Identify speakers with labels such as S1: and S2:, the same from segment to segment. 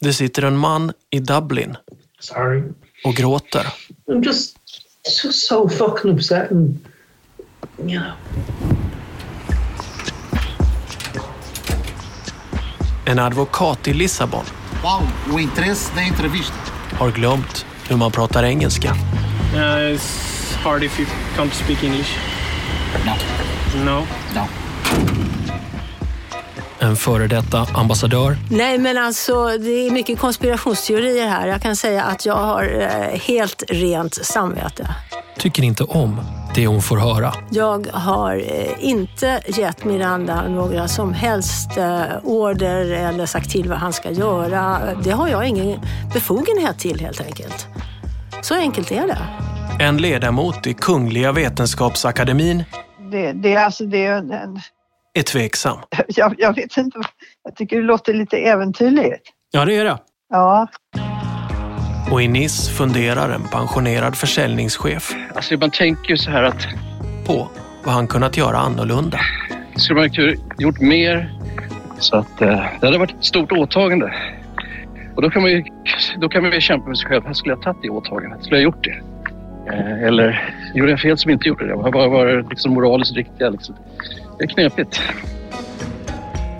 S1: Det sitter en man i Dublin
S2: Sorry.
S1: och gråter.
S2: I'm just, just so fucking upset and, you know.
S1: En advokat i Lissabon
S3: Qual o interesse da entrevista?
S1: har glömt hur man pratar engelska.
S4: Uh, it's hard if you can't speak English.
S3: No.
S4: No.
S3: No.
S1: En före detta ambassadör
S5: Nej, men alltså det är mycket konspirationsteorier här. Jag kan säga att jag har eh, helt rent samvete.
S1: tycker inte om det hon får höra.
S5: Jag har eh, inte gett Miranda några som helst eh, order eller sagt till vad han ska göra. Det har jag ingen befogenhet till helt enkelt. Så enkelt är det.
S1: En ledamot i Kungliga Vetenskapsakademin
S6: Det, det, är alltså, det, är en-
S1: är tveksam.
S6: jag, jag vet inte, jag tycker det låter lite äventyrligt.
S1: Ja, det är det.
S6: Ja,
S1: Och i Nice funderar en pensionerad försäljningschef
S7: Alltså man tänker ju så här att
S1: på vad han kunnat göra annorlunda.
S7: skulle man ha gjort mer så att eh, det hade varit ett stort åtagande. Och då kan man ju, då kan man ju kämpa med sig själv. Här skulle jag ha tagit det åtagandet? Skulle jag gjort det? Eh, eller gjorde jag fel som inte gjorde det? Vad var, var det liksom moraliskt riktiga? Liksom? Det är knepigt.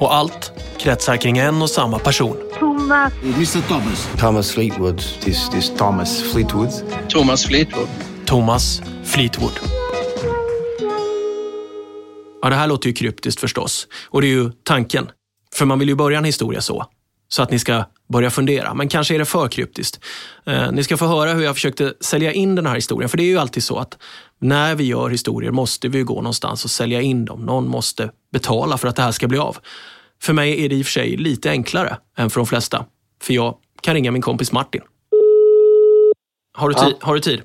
S1: Och allt kretsar kring en och samma person.
S6: Thomas.
S3: Mr Thomas.
S8: Thomas Fleetwood, this, this Thomas Fleetwood.
S7: Thomas Fleetwood.
S1: Thomas Fleetwood. Ja, det här låter ju kryptiskt förstås. Och det är ju tanken. För man vill ju börja en historia så. Så att ni ska börja fundera. Men kanske är det för kryptiskt. Eh, ni ska få höra hur jag försökte sälja in den här historien. För det är ju alltid så att när vi gör historier måste vi ju gå någonstans och sälja in dem. Någon måste betala för att det här ska bli av. För mig är det i och för sig lite enklare än för de flesta. För jag kan ringa min kompis Martin. Har du, ti- har du tid?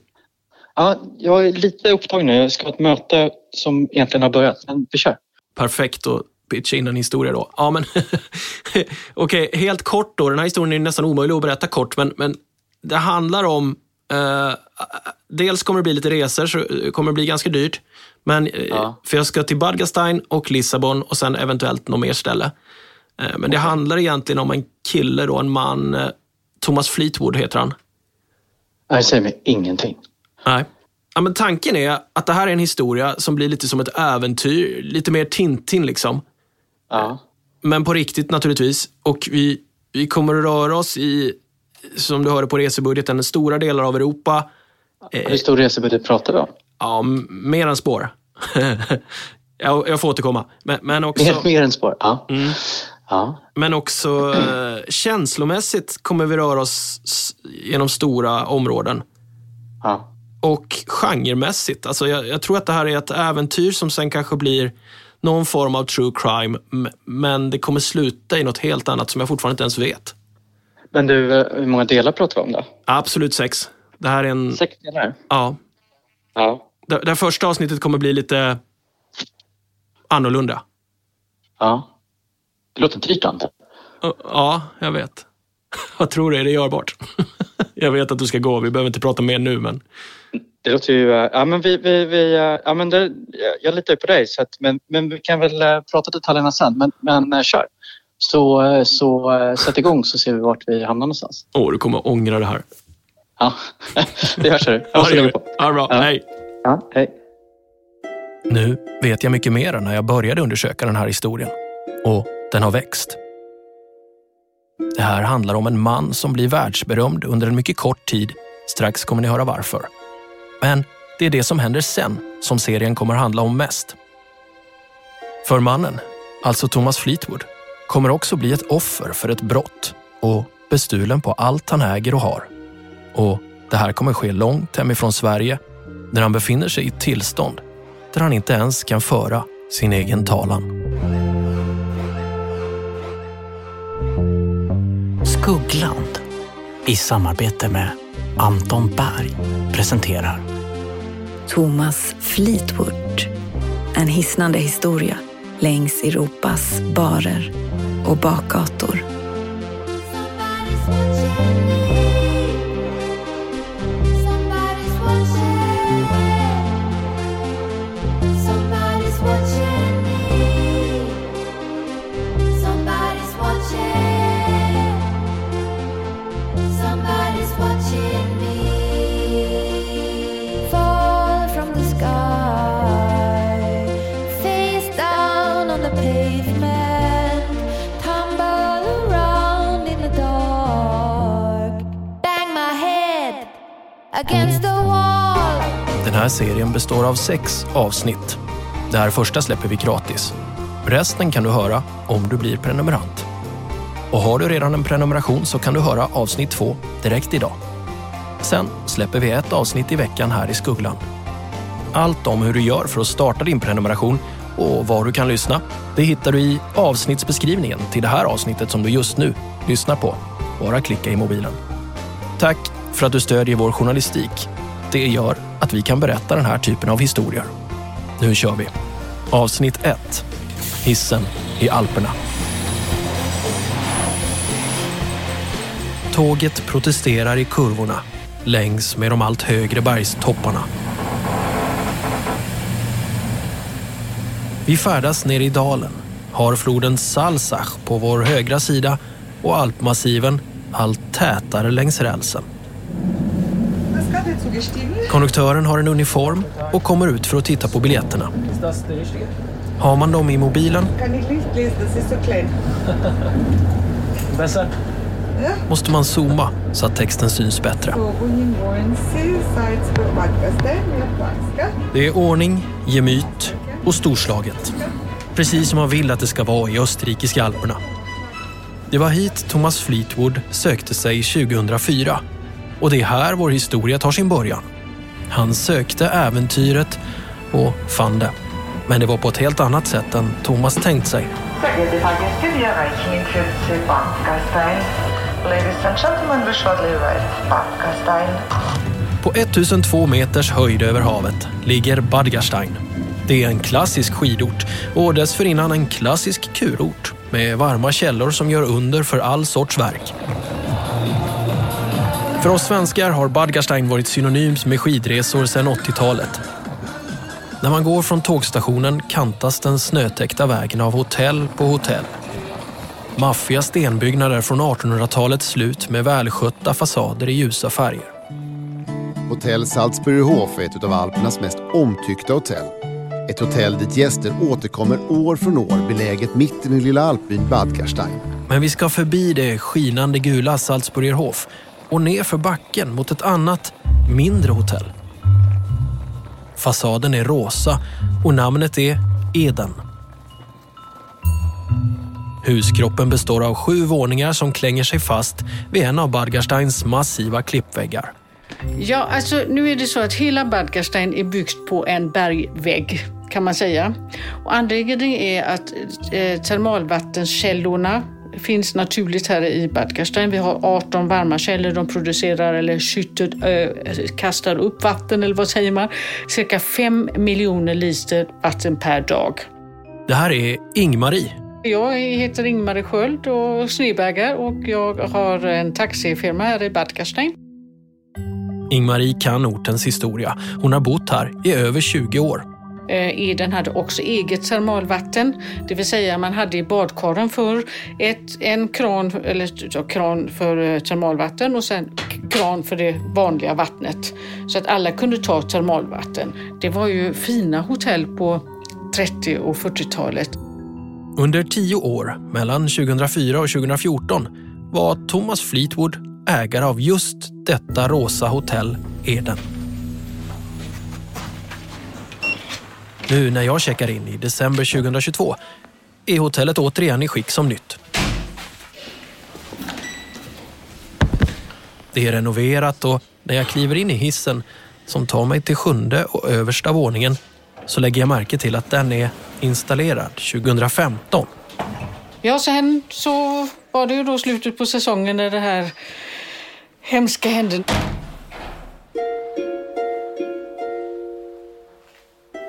S9: Ja, jag är lite upptagen nu. Jag ska ha ett möte som egentligen har börjat, men vi kör.
S1: perfekt att pitcha in en historia då. Ja, men okej, helt kort då. Den här historien är nästan omöjlig att berätta kort, men, men det handlar om... Eh, dels kommer det bli lite resor, så kommer det bli ganska dyrt. Men, eh,
S9: Ja.
S1: För jag ska till Badgastein och Lissabon och sen eventuellt något mer ställe. Eh, men det handlar egentligen om en kille, då, en man. Eh, Thomas Fleetwood heter han.
S9: Det säger mig ingenting.
S1: Nej. Ja, men tanken är att det här är en historia som blir lite som ett äventyr. Lite mer Tintin liksom.
S9: Ja.
S1: Men på riktigt naturligtvis. Och vi, vi kommer att röra oss i, som du hörde på resebudgeten, stora delar av Europa.
S9: Hur stor resebudget pratar vi om?
S1: Ja, mer än spår. jag, jag får återkomma. Men, men också,
S9: Mer, mer än spår? Ja.
S1: Mm.
S9: ja.
S1: men också eh, känslomässigt kommer vi röra oss genom stora områden.
S9: ja.
S1: Och genremässigt. Alltså jag, jag tror att det här är ett äventyr som sen kanske blir någon form av true crime. Men det kommer sluta i något helt annat som jag fortfarande inte ens vet.
S9: Men du, eh, hur många delar pratar vi om då?
S1: Absolut sex. Det här är en...
S9: Sex delar?
S1: Ja.
S9: Ja.
S1: Det, det här första avsnittet kommer bli lite annorlunda.
S9: ja. Det låter Ante.
S1: Ja, jag vet. Vad tror du? Är det görbart? jag vet att du ska gå. Vi behöver inte prata mer nu, men...
S9: Det låter ju... eh, Ja, men vi... vi, vi eh, ja, men det, jag- litar ju på dig, så att, men, men vi kan väl eh, prata detaljerna sen. Men, men kör. Så, så sätt igång så ser vi vart vi hamnar någonstans.
S1: Åh, du kommer ångra det här.
S9: Ja, det hörs. hörru. Jag
S1: Ja,
S9: måste lägga på.
S1: Ja, bra.
S9: Ja.
S1: Hej.
S9: Ja, hej.
S1: Nu vet jag mycket mer än när jag började undersöka den här historien. Och den har växt. Det här handlar om en man som blir världsberömd under en mycket kort tid. Strax kommer ni höra varför. Men det är det som händer sen som serien kommer handla om mest. För mannen, alltså Thomas Fleetwood, kommer också bli ett offer för ett brott och bestulen på allt han äger och har. Och det här kommer ske långt hemifrån Sverige där han befinner sig i ett tillstånd där han inte ens kan föra sin egen talan.
S10: Skuggland i samarbete med Anton Berg presenterar
S11: Thomas Fleetwood. En hisnande historia längs Europas barer och bakgator.
S1: Den här serien består av sex avsnitt. Det här första släpper vi gratis. Resten kan du höra om du blir prenumerant. Och har du redan en prenumeration så kan du höra avsnitt två direkt idag. Sen släpper vi ett avsnitt i veckan här i skugglan. Allt om hur du gör för att starta din prenumeration och var du kan lyssna, det hittar du i avsnittsbeskrivningen till det här avsnittet som du just nu lyssnar på. Bara klicka i mobilen. Tack för att du stödjer vår journalistik. Det gör att vi kan berätta den här typen av historier. Nu kör vi. Avsnitt 1. Hissen i Alperna. Tåget protesterar i kurvorna längs med de allt högre bergstopparna. Vi färdas ner i dalen, har floden Salsach på vår högra sida och alpmassiven allt tätare längs rälsen. Konduktören har en uniform och kommer ut för att titta på biljetterna. Har man dem i mobilen måste man zooma så att texten syns bättre. Det är ordning, gemyt och storslaget. Precis som man vill att det ska vara i österrikiska alperna. Det var hit Thomas Fleetwood sökte sig 2004 och det är här vår historia tar sin början. Han sökte äventyret och fann det. Men det var på ett helt annat sätt än Thomas tänkt sig. På 1002 meters höjd över havet ligger Badgastein. Det är en klassisk skidort och dessförinnan en klassisk kurort med varma källor som gör under för all sorts verk. För oss svenskar har Bad Gastein varit synonymt med skidresor sedan 80-talet. När man går från tågstationen kantas den snötäckta vägen av hotell på hotell. Maffiga stenbyggnader från 1800-talets slut med välskötta fasader i ljusa färger.
S12: Hotell Salzburgerhof är ett av Alpernas mest omtyckta hotell. Ett hotell dit gäster återkommer år från år beläget mitt i den lilla alpbyn Bad Gastein.
S1: Men vi ska förbi det skinande gula Salzburgerhof och ner för backen mot ett annat, mindre hotell. Fasaden är rosa och namnet är Eden. Huskroppen består av sju våningar som klänger sig fast vid en av Badgarsteins massiva klippväggar.
S13: Ja, alltså nu är det så att hela Badgerstein är byggt på en bergvägg kan man säga. Och anledningen är att eh, termalvattenkällorna finns naturligt här i Badgarstein. Vi har 18 varma källor. De producerar eller skytter, äh, kastar upp vatten, eller vad säger man? Cirka 5 miljoner liter vatten per dag.
S1: Det här är Ingmarie.
S13: Jag heter Ingmarie Sköld och Sneberger och jag har en taxifirma här i Badgarstein.
S1: Ingmarie kan ortens historia. Hon har bott här i över 20 år.
S13: Eh, Eden hade också eget termalvatten, det vill säga man hade i badkaren för ett, en kran, eller ja, kran för eh, termalvatten och sen kran för det vanliga vattnet. Så att alla kunde ta termalvatten. Det var ju fina hotell på 30 och 40-talet.
S1: Under tio år, mellan 2004 och 2014, var Thomas Fleetwood ägare av just detta rosa hotell Eden. Nu när jag checkar in i december 2022 är hotellet återigen i skick som nytt. Det är renoverat och när jag kliver in i hissen som tar mig till sjunde och översta våningen så lägger jag märke till att den är installerad 2015.
S13: Ja, sen så var det ju då slutet på säsongen när det här hemska hände.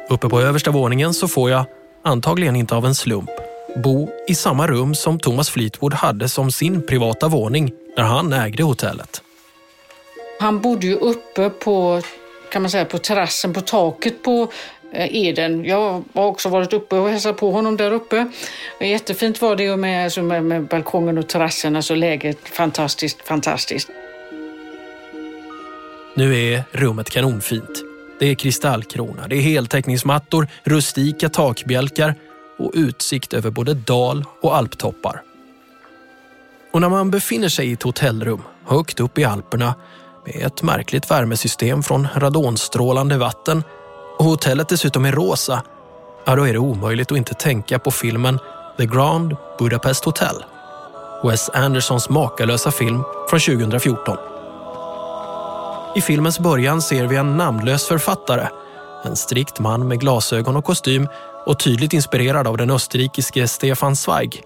S1: Uppe på översta våningen så får jag, antagligen inte av en slump, bo i samma rum som Thomas Fleetwood hade som sin privata våning när han ägde hotellet.
S13: Han bodde ju uppe på, kan man säga, på terrassen, på taket på Eden. Jag har också varit uppe och hälsat på honom där uppe. Jättefint var det med, alltså med, med balkongen och terrassen, alltså läget fantastiskt, fantastiskt.
S1: Nu är rummet kanonfint. Det är kristallkrona, det är heltäckningsmattor, rustika takbjälkar och utsikt över både dal och alptoppar. Och när man befinner sig i ett hotellrum högt upp i Alperna med ett märkligt värmesystem från radonstrålande vatten och hotellet dessutom är rosa, ja då är det omöjligt att inte tänka på filmen The Grand Budapest Hotel. Wes Andersons makalösa film från 2014. I filmens början ser vi en namnlös författare. En strikt man med glasögon och kostym och tydligt inspirerad av den österrikiske Stefan Zweig.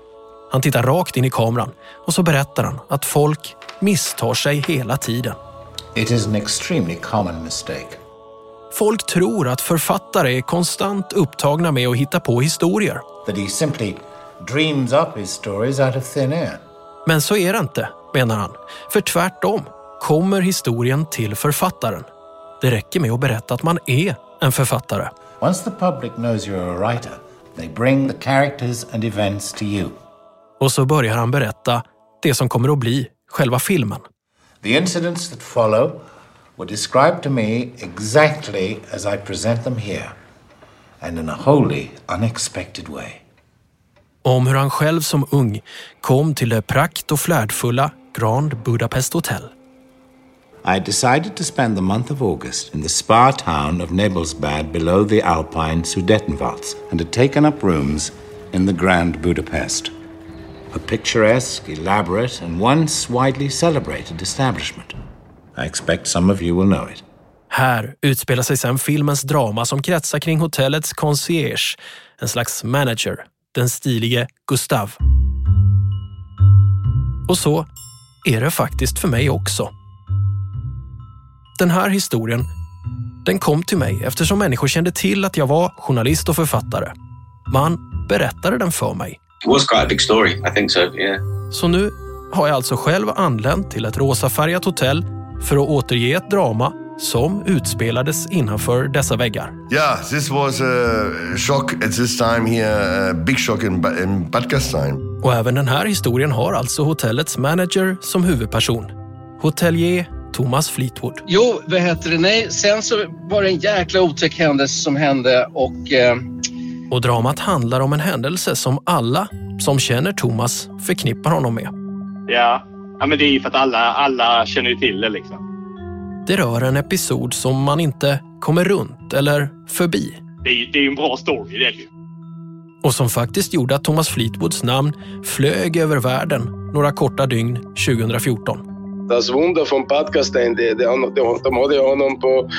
S1: Han tittar rakt in i kameran och så berättar han att folk misstar sig hela tiden.
S14: It is an extremely common mistake.
S1: Folk tror att författare är konstant upptagna med att hitta på historier.
S14: That he simply dreams up his stories out of thin air.
S1: Men så är det inte, menar han. För tvärtom kommer historien till författaren. Det räcker med att berätta att man är en författare.
S14: Once the public knows you're a writer, they bring the characters and events to you.
S1: Och så börjar han berätta det som kommer att bli själva filmen.
S14: The incidents that follow were described to me exactly as I present them here, and in a wholly unexpected way.
S1: Om hur han själv som ung kom till det prakt och flärdfulla Grand Budapest Hotel.
S14: I decided to spend the month of August in the spa town of Nebelsbad below the Alpine Sudetenwalds and had taken up rooms in the Grand Budapest. A picturesque, elaborate, and once widely celebrated establishment. I expect some of you will know it.
S1: Här utspelar sig sedan filmens drama som kretsar kring hotellets concierge, en slags manager, den stilige Gustav. Och så är det faktiskt för mig också. Den här historien den kom till mig eftersom människor kände till att jag var journalist och författare. Man berättade den för mig.
S15: It was quite a big story, I think so, yeah.
S1: Så nu har jag alltså själv anlänt till ett rosafärgat hotell för att återge ett drama som utspelades innanför dessa väggar.
S16: Yeah, this was a shock at this time here, a big shock in, in Bad Gastein.
S1: Och även den här historien har alltså hotellets manager som huvudperson. Hotelier Thomas Fleetwood.
S7: Jo, vad heter det? Nej, sen så var det en jäkla otäck händelse som hände och... Eh,
S1: Och dramat handlar om en händelse som alla som känner Thomas förknippar honom med.
S17: Ja. ja, men det är ju för att alla, alla känner ju till det liksom.
S1: Det rör en episod som man inte kommer runt eller förbi.
S17: Det är ju det är ju en bra story, det är det ju.
S1: Och som faktiskt gjorde att Thomas Fleetwoods namn flög över världen några korta dygn 2014.
S18: Das Wunder von Bad Gastein, de, de, de, de hade ju honom på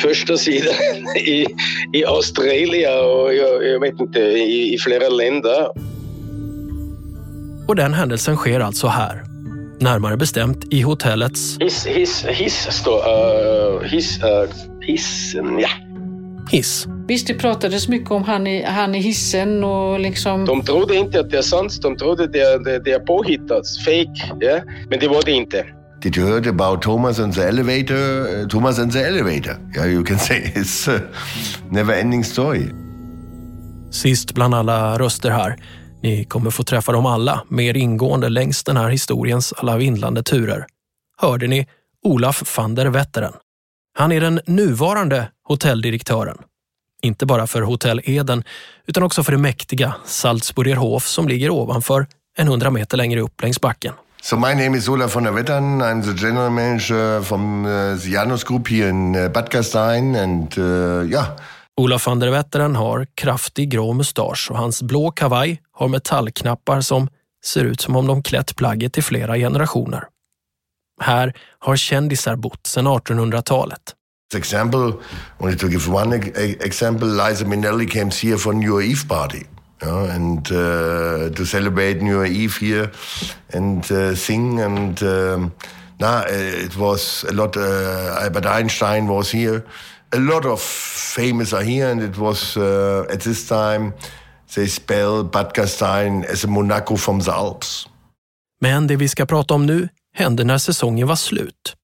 S18: första sidan i, i Australien och jag, jag vet inte, i, i flera länder.
S1: Och den händelsen sker alltså här. Närmare bestämt i hotellets
S18: Hiss, hiss, hiss, står, uh, hiss, uh, hissen, ja.
S1: hiss.
S13: Visst, det pratades mycket om han i, han i hissen och liksom...
S18: De trodde inte att det är sant, de trodde det är, det, det är påhittat, fake, ja. men det var det inte.
S16: Did you heard about Thomas and the elevator? Uh, Thomas and the elevator. Yeah, you can say it's uh, a never-ending story.
S1: Sist bland alla röster här. Ni kommer få träffa dem alla mer ingående längs den här historiens alla vindlande turer. Hörde ni Olaf van der Wetteren. Han är den nuvarande hotelldirektören. Inte bara för Hotell Eden utan också för det mäktiga Salzburger Hof som ligger ovanför en hundra meter längre upp längs backen.
S16: So my name is Olaf von der Wettern. I'm the general manager from uh, the Janus Group here in uh, Bad Gastein and uh, yeah.
S1: Olaf van der Wetteren har kraftig grå mustasch och hans blå kavaj har metallknappar som ser ut som om de klätt plagget i flera generationer. Här har kändisar bott sedan 1800-talet.
S16: Example, only to give one e- example, Liza Minnelli came here for New Eve party. Yeah, and uh, to celebrate New Year Eve here and uh, sing and um, nah, uh, it was a lot. Uh, Albert Einstein was here. A lot of famous are here, and it was uh, at this time they spell Bad Gastein as a Monaco from the Alps.
S1: Men det vi ska prata om nu hände när säsongen var slut.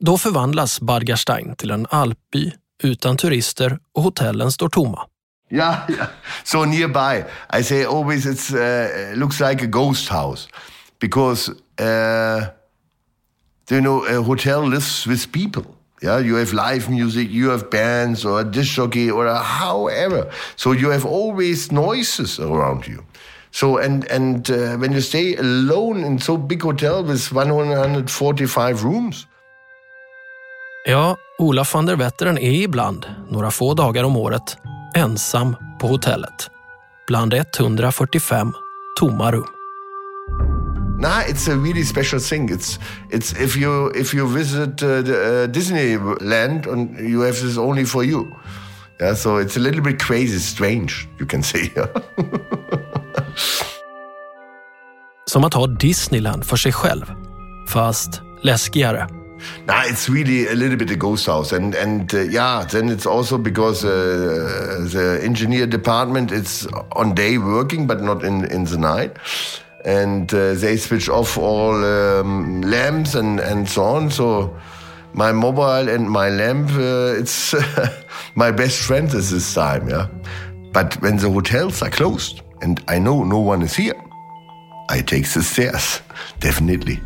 S1: Då förvandlas Bad Gastein till en alpby utan turister och hotellen står tomma.
S16: Yeah, yeah. So nearby, I say always it's uh, looks like a ghost house because uh, you know a hotel lives with people. Yeah, you have live music, you have bands or a disc jockey or however. So you have always noises around you. So and and uh, when you stay alone in so big hotel with 145 rooms,
S1: Ja, Olaf van der Wetteren är ibland, några få dagar om året, ensam på hotellet. Bland 145 tomma rum.
S16: Nah, it's a really special thing. It's it's if you if you visit uh, the, uh, Disneyland and you have this only for you. Yeah, so it's a little bit crazy, strange, you can say.
S1: Som att ha Disneyland för sig själv, fast läskigare.
S16: Nah, it's really a little bit a ghost house, and and uh, yeah, then it's also because uh, the engineer department it's on day working, but not in in the night, and uh, they switch off all um, lamps and and so on. So my mobile and my lamp, uh, it's my best friend at this time, yeah. But when the hotels are closed and I know no one is here, I take the stairs, definitely.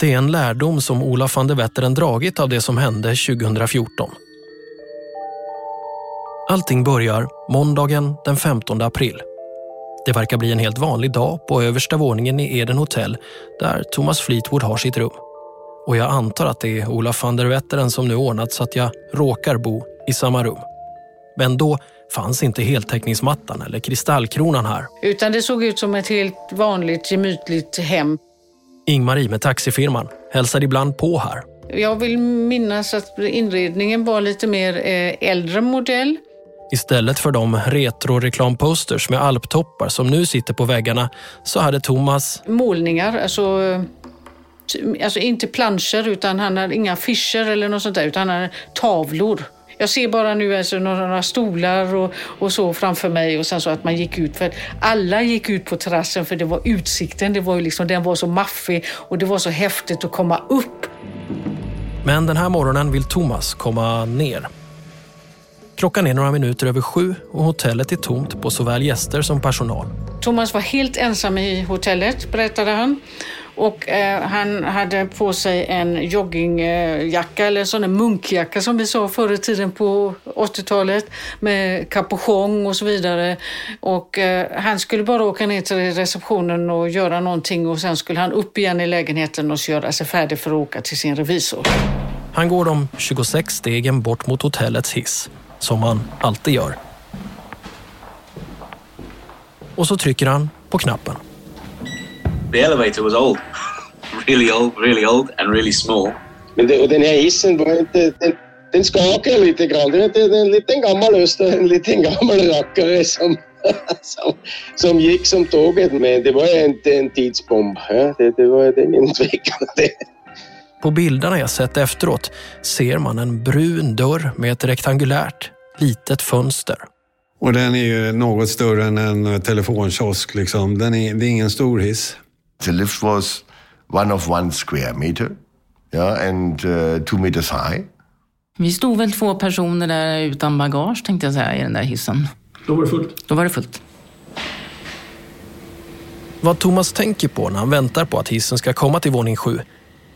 S1: Det är en lärdom som Olaf van der Wetteren dragit av det som hände 2014. Allting börjar måndagen den 15 april. Det verkar bli en helt vanlig dag på översta våningen i Eden Hotel där Thomas Fleetwood har sitt rum. Och jag antar att det är Olaf van der Wetteren som nu ordnat så att jag råkar bo i samma rum. Men då fanns inte heltäckningsmattan eller kristallkronan här.
S13: Utan det såg ut som ett helt vanligt gemytligt hem.
S1: Ingmarie med taxifirman hälsade ibland på här.
S13: Jag vill minnas att inredningen var lite mer eh, äldre modell.
S1: Istället för de retro-reklamposters med alptoppar som nu sitter på väggarna så hade Thomas
S13: Målningar, alltså, alltså inte planscher utan han hade inga affischer eller något sånt där utan han hade tavlor. Jag ser bara nu alltså några stolar och, och så framför mig och sen så att man gick ut. För att alla gick ut på terrassen för det var utsikten. Det var ju liksom, den var så maffig och det var så häftigt att komma upp.
S1: Men den här morgonen vill Thomas komma ner. Klockan är några minuter över sju och hotellet är tomt på såväl gäster som personal.
S13: Thomas var helt ensam i hotellet, berättade han. Och eh, han hade på sig en joggingjacka, eller en sån där munkjacka som vi sa förr i tiden på 80-talet, med kapuschong och så vidare. Och eh, han skulle bara åka ner till receptionen och göra någonting och sen skulle han upp igen i lägenheten och göra sig färdig för att åka till sin revisor.
S1: Han går de 26 stegen bort mot hotellets hiss, som han alltid gör. Och så trycker han på knappen.
S15: The elevator was old. Really old, really old and really small.
S18: Men det, och den här hissen var inte... Den, den skakade lite grann. Det är en liten gammal öster, en liten gammal rackare som, som, som gick som tåget. Men det var inte en tidsbomb. Ja, det, det var det ingen tvekan det.
S1: På bilderna jag sett efteråt ser man en brun dörr med ett rektangulärt, litet fönster.
S19: Och den är ju något större än en telefonkiosk. Liksom. Den är, det är ingen stor hiss.
S16: The lift was one of one square meter, yeah, and uh, two meters high.
S20: Vi stod väl två personer där utan bagage tänkte jag säga i den där hissen.
S4: Då var det fullt.
S20: Då var det fullt.
S1: Vad Thomas tänker på när han väntar på att hissen ska komma till våning sju,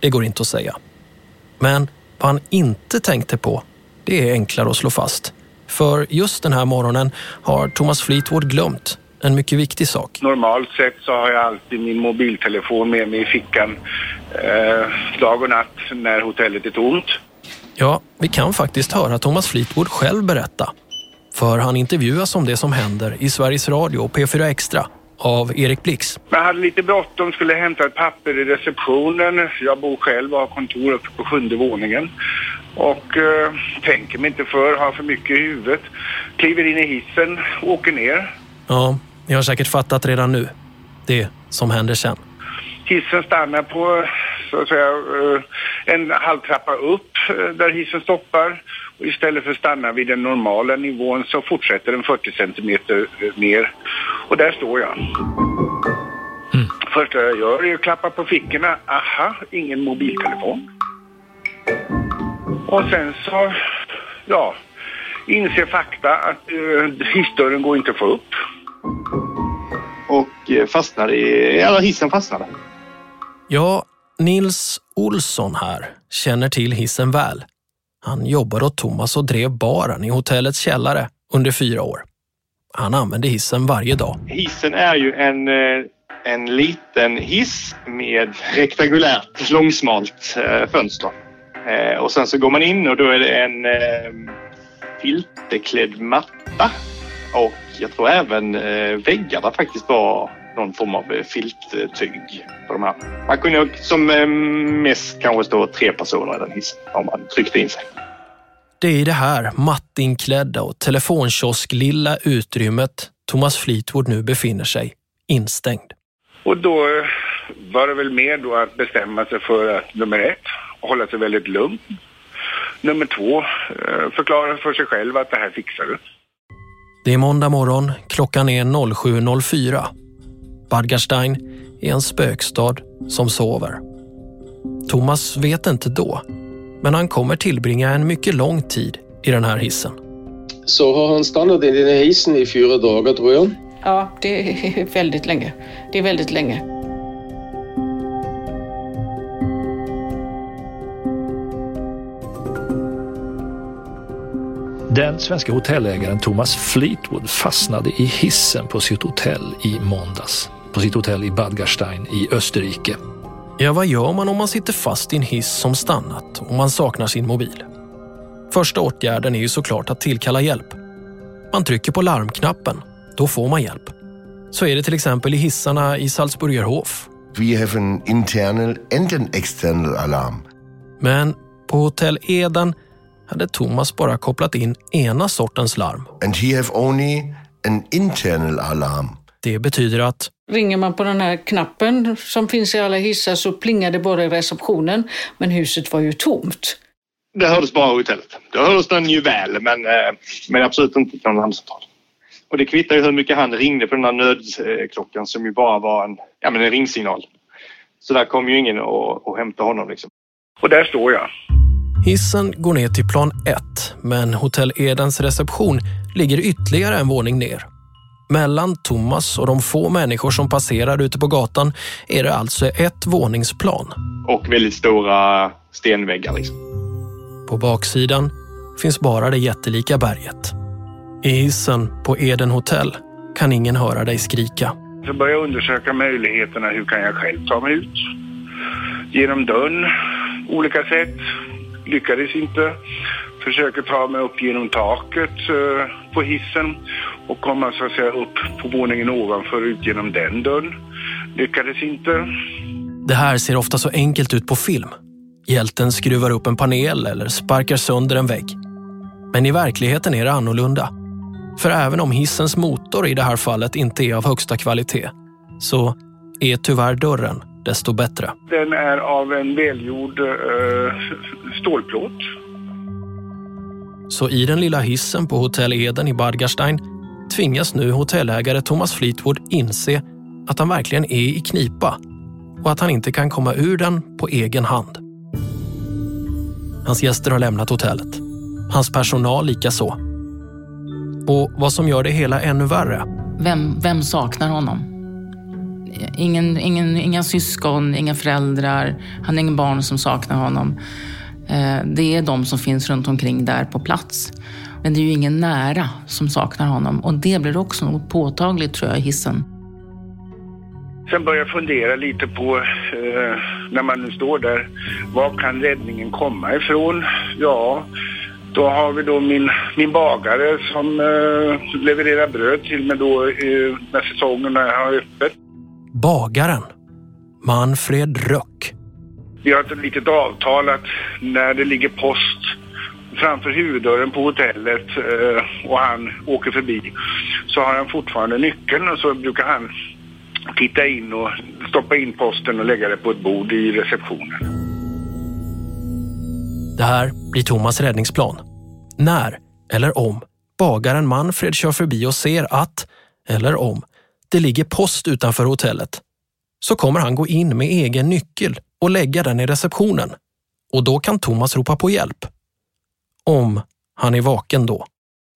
S1: det går inte att säga. Men vad han inte tänkte på, det är enklare att slå fast. För just den här morgonen har Thomas Fleetwood glömt en mycket viktig sak.
S21: Normalt sett så har jag alltid min mobiltelefon med mig i fickan eh, dag och natt när hotellet är tomt.
S1: Ja, vi kan faktiskt höra Thomas Fleetwood själv berätta. För han intervjuas om det som händer i Sveriges Radio och P4 Extra av Erik Blix.
S21: Jag hade lite bråttom, skulle hämta ett papper i receptionen. Jag bor själv och har kontor uppe på sjunde våningen. Och eh, tänker mig inte för, har för mycket i huvudet. Kliver in i hissen, åker ner.
S1: Ja, ni har säkert fattat redan nu. Det som händer sen.
S21: Hissen stannar på så att säga, eh, en halv trappa upp eh, där hissen stoppar. Och istället för att stanna vid den normala nivån så fortsätter den 40 centimeter eh, ner. Och där står jag. Första jag gör är att klappa på fickorna. Aha, ingen mobiltelefon. Och sen så, ja, inser fakta att eh, hissdörren går inte att få upp.
S17: Och eh, fastnade i... Eller hissen fastnade.
S1: Ja, Nils Olsson här känner till hissen väl. Han jobbade åt Thomas och drev baren i hotellets källare under fyra år. Han använde hissen varje dag.
S17: Hissen är ju en, eh, en liten hiss med rektangulärt långsmalt eh, fönster. Och sen så går man in och då är det en filterklädd matta. Och jag tror även eh, väggarna faktiskt var någon form av eh, filttyg på de här. Man kunde som eh, mest kanske stå tre personer i den hissen om man tryckte in sig.
S1: Det är i det här mattinklädda och telefonkiosk-lilla utrymmet Thomas Fleetwood nu befinner sig, instängd.
S21: Och då var det väl mer då att bestämma sig för att nummer ett, hålla sig väldigt lugn. Nummer två, förklara för sig själv att det här fixar du.
S1: Det är måndag morgon, klockan är 07.04. Bad Gastein är en spökstad som sover. Thomas vet inte då, men han kommer tillbringa en mycket lång tid i den här hissen.
S18: Så har han stannat i den här hissen i fyra dagar tror jag.
S13: Ja, det är väldigt länge. Det är väldigt länge.
S22: Den svenska hotellägaren Thomas Fleetwood fastnade i hissen på sitt hotell i måndags. På sitt hotell i Bad Gastein i Österrike.
S1: Ja, vad gör man om man sitter fast i en hiss som stannat och man saknar sin mobil? Första åtgärden är ju såklart att tillkalla hjälp. Man trycker på larmknappen, då får man hjälp. Så är det till exempel i hissarna i Salzburgerhof.
S16: We have an internal and an external alarm.
S1: Men på hotell Eden hade Thomas bara kopplat in ena sortens larm.
S16: And he have only an internal alarm.
S1: Det betyder att
S13: Ringer man på den här knappen som finns i alla hissar så plingar det bara i receptionen. Men huset var ju tomt.
S17: Det hördes bara i hotellet. Det hördes den ju väl, men, eh, men absolut inte till någon larmcentral. Och det kvittar ju hur mycket han ringde på den här nödklockan som ju bara var en, ja, men en ringsignal. Så där kom ju ingen att, att hämta honom. Liksom.
S21: Och där står jag.
S1: Hissen går ner till plan 1 men hotell Edens reception ligger ytterligare en våning ner. Mellan Thomas och de få människor som passerar ute på gatan är det alltså ett våningsplan.
S17: Och väldigt stora stenväggar. Liksom.
S1: På baksidan finns bara det jättelika berget. I hissen på Eden hotell kan ingen höra dig skrika.
S21: Började jag undersöka möjligheterna. Hur kan jag själv ta mig ut? Genom dörren, olika sätt. Lyckades inte. Försöker ta mig upp genom taket eh, på hissen och komma så att säga upp på våningen ovanför ut genom den dörren. Lyckades inte.
S1: Det här ser ofta så enkelt ut på film. Hjälten skruvar upp en panel eller sparkar sönder en vägg. Men i verkligheten är det annorlunda. För även om hissens motor i det här fallet inte är av högsta kvalitet så är tyvärr dörren desto bättre.
S21: Den är av en välgjord eh, stålplåt.
S1: Så i den lilla hissen på hotell Eden i Bad Gastein tvingas nu hotellägare Thomas Fleetwood inse att han verkligen är i knipa och att han inte kan komma ur den på egen hand. Hans gäster har lämnat hotellet. Hans personal likaså. Och vad som gör det hela ännu värre
S20: Vem, vem saknar honom? Ingen, ingen, inga syskon, inga föräldrar. Han har ingen barn som saknar honom. Eh, det är de som finns runt omkring där på plats. Men det är ju ingen nära som saknar honom. Och det blir också något påtagligt tror jag i hissen.
S21: Sen börjar jag fundera lite på, eh, när man nu står där, var kan räddningen komma ifrån? Ja, då har vi då min, min bagare som eh, levererar bröd till mig då eh, när säsongen har öppet
S1: bagaren Manfred Röck.
S21: Vi har ett litet avtal att när det ligger post framför huvuddörren på hotellet eh, och han åker förbi så har han fortfarande nyckeln och så brukar han titta in och stoppa in posten och lägga det på ett bord i receptionen.
S1: Det här blir Thomas räddningsplan. När, eller om, bagaren Manfred kör förbi och ser att, eller om, det ligger post utanför hotellet, så kommer han gå in med egen nyckel och lägga den i receptionen. Och då kan Thomas ropa på hjälp. Om han är vaken då.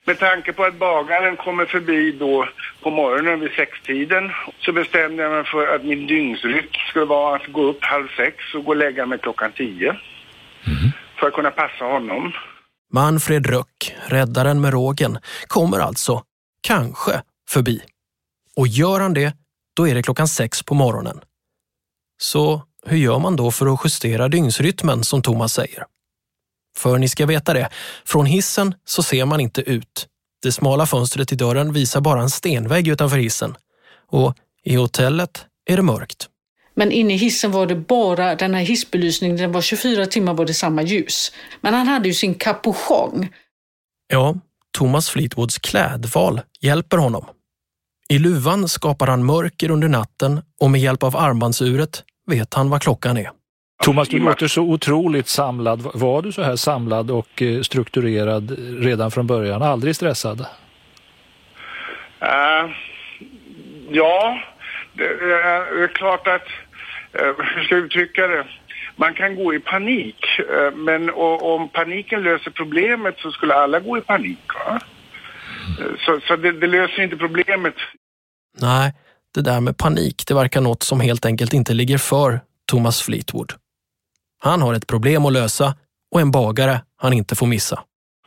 S21: Med tanke på att bagaren kommer förbi då på morgonen vid sextiden så bestämde jag mig för att min dygnsrytm skulle vara att gå upp halv sex och gå och lägga mig klockan tio. för att kunna passa honom.
S1: Manfred Röck, räddaren med rågen, kommer alltså, kanske, förbi. Och gör han det, då är det klockan sex på morgonen. Så hur gör man då för att justera dygnsrytmen som Thomas säger? För ni ska veta det, från hissen så ser man inte ut. Det smala fönstret i dörren visar bara en stenvägg utanför hissen. Och i hotellet är det mörkt.
S13: Men inne i hissen var det bara den här hissbelysningen, den var 24 timmar var det samma ljus. Men han hade ju sin kapuschong.
S1: Ja, Thomas Fleetwoods klädval hjälper honom. I luvan skapar han mörker under natten och med hjälp av armbandsuret vet han vad klockan är.
S22: Thomas, du låter så otroligt samlad. Var du så här samlad och eh, strukturerad redan från början? Aldrig stressad?
S21: Uh, ja, det är, det är klart att, hur ska jag uttrycka det? Man kan gå i panik, men om paniken löser problemet så skulle alla gå i panik. Va? Så, så det, det löser inte problemet.
S1: Nej, det där med panik, det verkar något som helt enkelt inte ligger för Thomas Fleetwood. Han har ett problem att lösa och en bagare han inte får missa.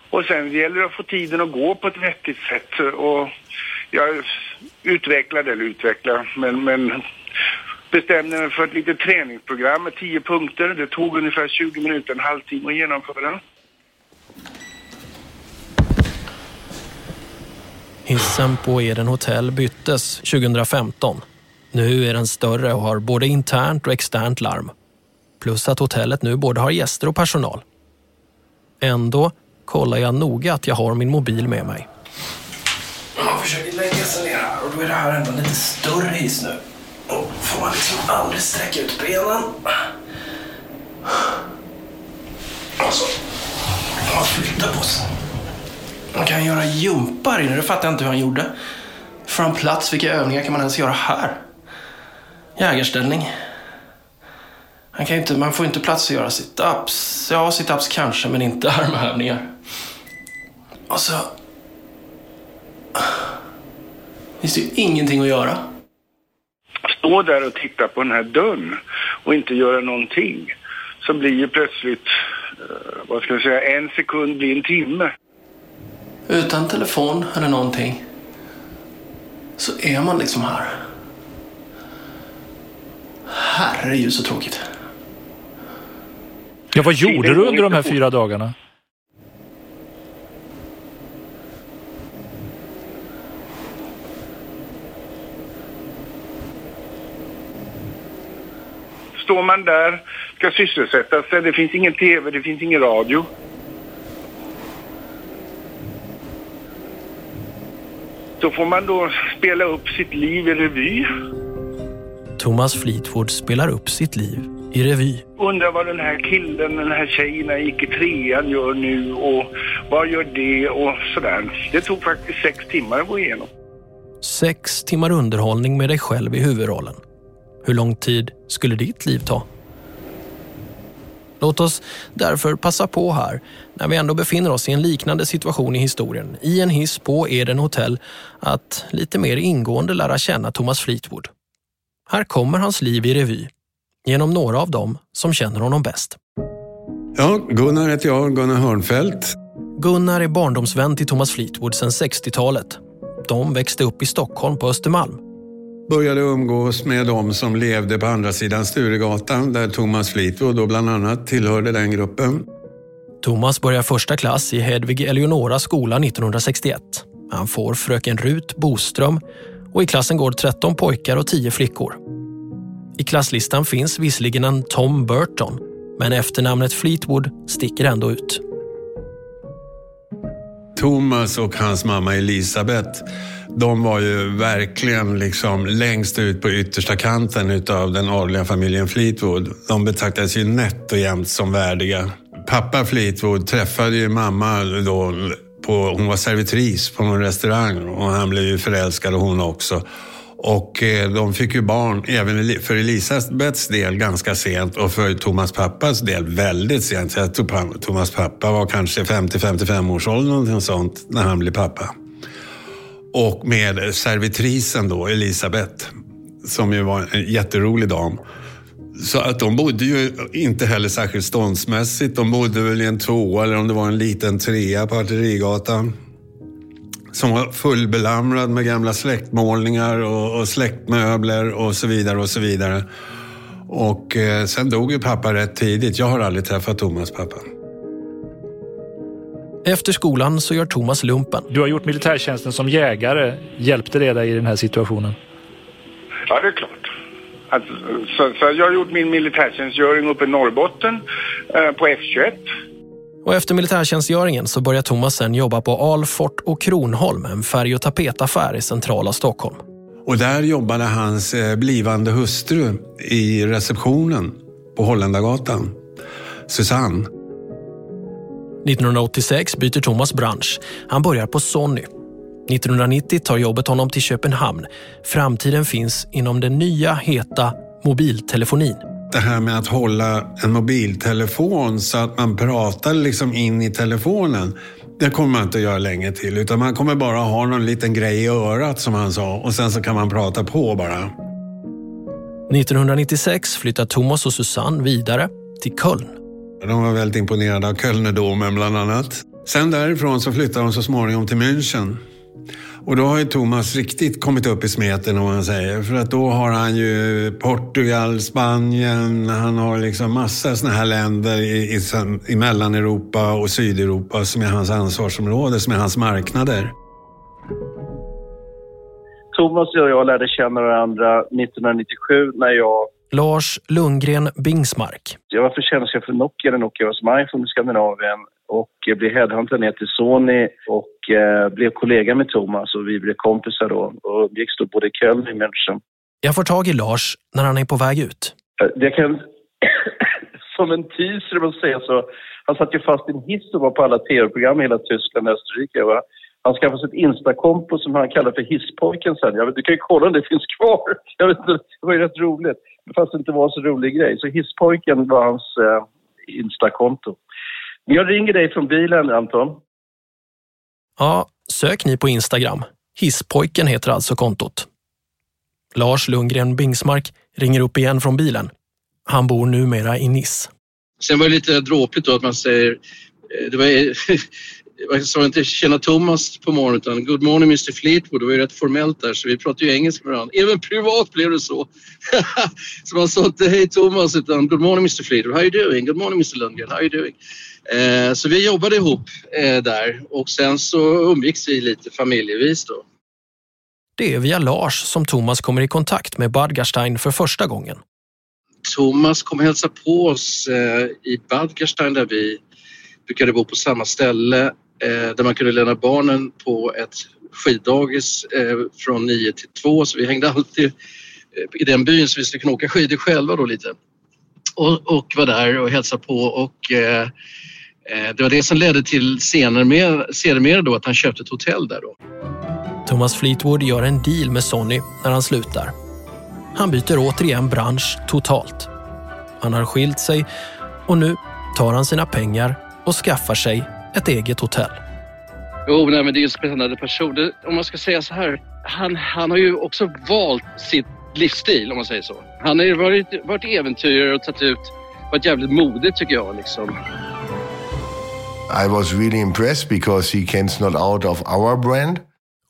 S21: Och sen gäller det att få tiden att gå på ett vettigt sätt. Och jag utvecklade, eller utvecklade, men, men bestämde mig för ett litet träningsprogram med tio punkter. Det tog ungefär 20 minuter, en halvtimme att genomföra.
S1: Hissen på Eden Hotel byttes 2015. Nu är den större och har både internt och externt larm. Plus att hotellet nu både har gäster och personal. Ändå kollar jag noga att jag har min mobil med mig.
S23: Man försöker lägga sig ner här och då är det här ändå lite större hiss nu. Då får man liksom aldrig sträcka ut benen. Alltså, man flyttar på sig. Man kan göra jumpar inne, det fattar jag inte hur han gjorde. Får han plats? Vilka övningar kan man ens göra här? Jägarställning. Han kan inte, man får inte plats att göra sit-ups. Ja, sit-ups kanske, men inte armhävningar. Och så... Finns det ju ingenting att göra.
S21: Stå där och titta på den här dörren och inte göra någonting. Så blir ju plötsligt, eh, vad ska jag säga, en sekund blir en timme.
S23: Utan telefon eller någonting så är man liksom här. Herregud så tråkigt.
S22: Ja, vad gjorde du under de här fyra dagarna?
S21: Står man där, ska sysselsätta sig, det finns ingen tv, det finns ingen radio. Så får man då spela upp sitt liv i revy.
S1: Thomas Fleetwood spelar upp sitt liv i revy.
S21: Undrar vad den här killen, den här tjejen jag gick i trean gör nu och vad gör det och sådär. Det tog faktiskt sex timmar att gå igenom.
S1: Sex timmar underhållning med dig själv i huvudrollen. Hur lång tid skulle ditt liv ta? Låt oss därför passa på här, när vi ändå befinner oss i en liknande situation i historien, i en hiss på Eden Hotel, att lite mer ingående lära känna Thomas Fleetwood. Här kommer hans liv i revy, genom några av dem som känner honom bäst.
S19: Ja, Gunnar heter jag, Gunnar Hörnfeldt.
S1: Gunnar är barndomsvän till Thomas Fleetwood sedan 60-talet. De växte upp i Stockholm på Östermalm.
S19: Började umgås med de som levde på andra sidan Sturegatan där Thomas Fleetwood då bland annat tillhörde den gruppen.
S1: Thomas börjar första klass i Hedvig Eleonora skola 1961. Han får fröken Rut Boström och i klassen går 13 pojkar och 10 flickor. I klasslistan finns visserligen en Tom Burton, men efternamnet Fleetwood sticker ändå ut.
S19: Thomas och hans mamma Elisabeth, de var ju verkligen liksom längst ut på yttersta kanten utav den adliga familjen Fleetwood. De betraktades ju nätt och jämt som värdiga. Pappa Fleetwood träffade ju mamma då på, hon var servitris på någon restaurang och han blev ju förälskad och hon också. Och eh, de fick ju barn, även för Elisabeths del, ganska sent och för Thomas pappas del väldigt sent. Jag tror Thomas pappa var kanske 50-55 års ålder, någonting sånt, när han blev pappa. Och med servitrisen då, Elisabeth, som ju var en jätterolig dam, Så att de bodde ju inte heller särskilt ståndsmässigt. De bodde väl i en tvåa eller om det var en liten trea på Artillerigatan. Som var fullbelamrad med gamla släktmålningar och, och släktmöbler och så vidare och så vidare. Och eh, sen dog ju pappa rätt tidigt. Jag har aldrig träffat Thomas pappa.
S1: Efter skolan så gör Thomas lumpen.
S22: Du har gjort militärtjänsten som jägare. Hjälpte det dig i den här situationen?
S21: Ja, det är klart. Att, så, så jag har gjort min militärtjänstgöring uppe i Norrbotten eh, på F21.
S1: Och efter militärtjänstgöringen så börjar Thomas sen jobba på Alfort och Kronholm, en färg och tapetaffär i centrala Stockholm.
S19: Och där jobbade hans eh, blivande hustru i receptionen på Holländargatan. Susanne.
S1: 1986 byter Thomas bransch. Han börjar på Sony. 1990 tar jobbet honom till Köpenhamn. Framtiden finns inom den nya heta mobiltelefonin.
S19: Det här med att hålla en mobiltelefon så att man pratar liksom in i telefonen. Det kommer man inte att göra länge till utan man kommer bara ha någon liten grej i örat som han sa och sen så kan man prata på bara.
S1: 1996 flyttar Thomas och Susanne vidare till Köln.
S19: De var väldigt imponerade av Kölnerdomen bland annat. Sen därifrån så flyttade de så småningom till München. Och då har ju Thomas riktigt kommit upp i smeten om man säger. För att då har han ju Portugal, Spanien, han har liksom massa sådana här länder i, i, i Mellaneuropa och Sydeuropa som är hans ansvarsområde, som är hans marknader.
S7: Thomas och jag lärde känna varandra 1997 när jag
S1: Lars Lundgren Bingsmark.
S7: Jag var försäljningschef för Nokia när Nokia var som iPhone i Skandinavien och blev headhuntad ner till Sony och eh, blev kollega med Thomas och vi blev kompisar då och umgicks då både i Köln och i München.
S1: Jag får tag i Lars när han är på väg ut.
S7: Eh, Det kan, som en teaser man säga så, han satt ju fast i en hiss och var på alla tv-program i hela Tyskland och Österrike. Va? Han skaffade sig ett Insta-konto som han kallar för Hisspojken sen. Jag vet, du kan ju kolla om det finns kvar. Jag vet, det var ju rätt roligt. Fast det inte var så rolig grej. Så Hisspojken var hans eh, Insta-konto. Jag ringer dig från bilen, Anton.
S1: Ja, sök ni på Instagram. Hisspojken heter alltså kontot. Lars Lundgren Bingsmark ringer upp igen från bilen. Han bor numera i Nice.
S7: Sen var det lite dråpligt då att man säger, eh, det var, jag sa inte tjena Thomas på morgonen utan good morning Mr Fleetwood. Det var ju rätt formellt där så vi pratade ju engelska med varandra. Även privat blev det så. så man sa inte hej Thomas utan good morning Mr Fleetwood. How are you doing? Good morning Mr Lundgren. How are you doing? Eh, så vi jobbade ihop eh, där och sen så umgicks vi lite familjevis då.
S1: Det är via Lars som Thomas kommer i kontakt med Badgarstein för första gången.
S7: Thomas kom och hälsade på oss eh, i Bad Gastein där vi brukade bo på samma ställe Eh, där man kunde lämna barnen på ett skiddagis eh, från 9 till 2 så vi hängde alltid eh, i den byn så vi skulle kunna åka skidor själva då lite. Och, och var där och hälsade på och eh, eh, det var det som ledde till senare med, sedermera då att han köpte ett hotell där då.
S1: Thomas Fleetwood gör en deal med Sonny när han slutar. Han byter återigen bransch totalt. Han har skilt sig och nu tar han sina pengar och skaffar sig ett eget hotell.
S7: Jo, nej, men det är en spännande person. Det, om man ska säga så här, han, han har ju också valt sitt livsstil om man säger så. Han har ju varit, varit äventyrare och tagit ut, varit jävligt modig tycker jag liksom.
S16: I was really impressed because he came not out of our brand.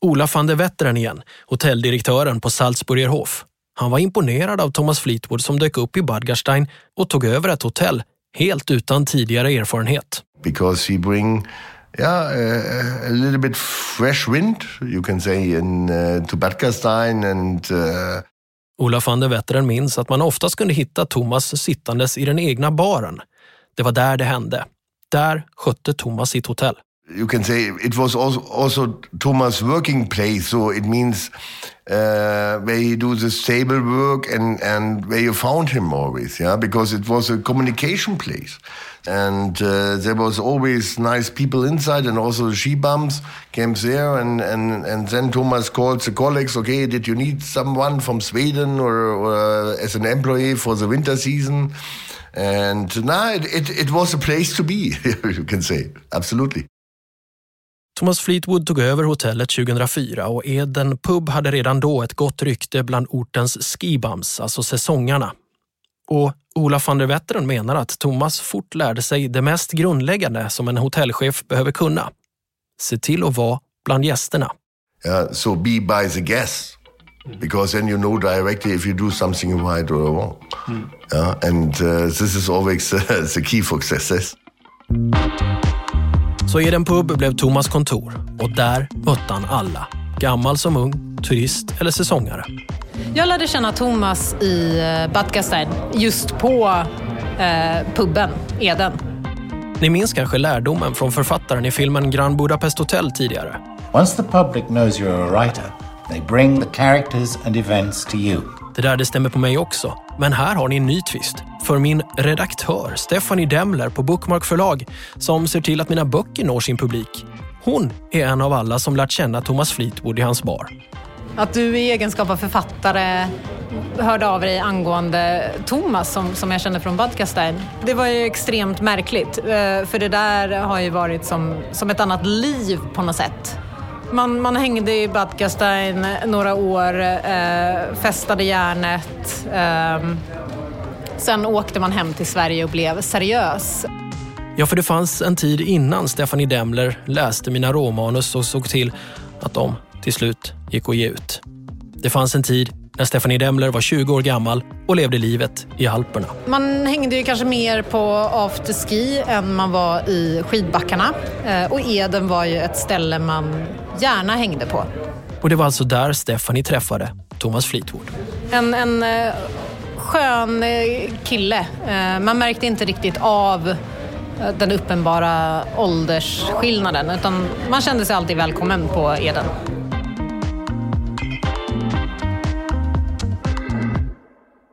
S1: Ola van der Wetteren igen, hotelldirektören på Salzburgerhof. Han var imponerad av Thomas Fleetwood som dök upp i Badgarstein och tog över ett hotell helt utan tidigare erfarenhet.
S16: because he bring yeah uh, a little bit fresh wind you can say in uh, Gastein and uh,
S1: Ola van der Wetteren minns att man oftast kunde hitta Thomas sittandes i den egna baren. Det var där det hände. Där skötte Thomas sitt hotell.
S16: You can say it was also, also Thomas' working place. So it means uh, where he do the stable work and, and where you found him always, yeah, because it was a communication place. And uh, there was always nice people inside and also the she bums came there and, and, and then Thomas called the colleagues, okay, did you need someone from Sweden or, or as an employee for the winter season? And now it, it, it was a place to be, you can say, absolutely.
S1: Thomas Fleetwood tog över hotellet 2004 och Eden Pub hade redan då ett gott rykte bland ortens skibums, alltså säsongarna. Och Ola van der Wetteren menar att Thomas fort lärde sig det mest grundläggande som en hotellchef behöver kunna. Se till att vara bland gästerna.
S16: Yeah, so be by the guests. Because then you know directly if you do something right or wrong. Yeah, and uh, this is always uh, the key for success.
S1: Så Eden Pub blev Thomas kontor och där mötte han alla. Gammal som ung, turist eller säsongare.
S24: Jag lärde känna Thomas i eh, Bad Gastein, just på eh, puben Eden.
S1: Ni minns kanske lärdomen från författaren i filmen Grand Budapest Hotel tidigare.
S14: Once the public knows you're a writer, they bring the characters and events to you.
S1: Det där det stämmer på mig också. Men här har ni en ny twist. För min redaktör, Stephanie Demler på Bookmark förlag, som ser till att mina böcker når sin publik. Hon är en av alla som lärt känna Thomas Fleetwood i hans bar.
S24: Att du i egenskap av författare hörde av dig angående Thomas som, som jag känner från Budcastein. Det var ju extremt märkligt, eh, för det där har ju varit som, som ett annat liv på något sätt. Man, man hängde i Bad Gastein några år, eh, festade järnet. Eh, sen åkte man hem till Sverige och blev seriös.
S1: Ja, för det fanns en tid innan Stephanie Demler läste mina råmanus och såg till att de till slut gick att ge ut. Det fanns en tid när Stephanie Demler var 20 år gammal och levde livet i Alperna.
S24: Man hängde ju kanske mer på afterski än man var i skidbackarna. Eh, Och Eden var ju ett ställe man gärna hängde på.
S1: Och det var alltså där Stephanie träffade Thomas Fleetwood.
S24: En, en eh, skön eh, kille. Eh, Man märkte inte riktigt av den uppenbara åldersskillnaden utan man kände sig alltid välkommen på Eden.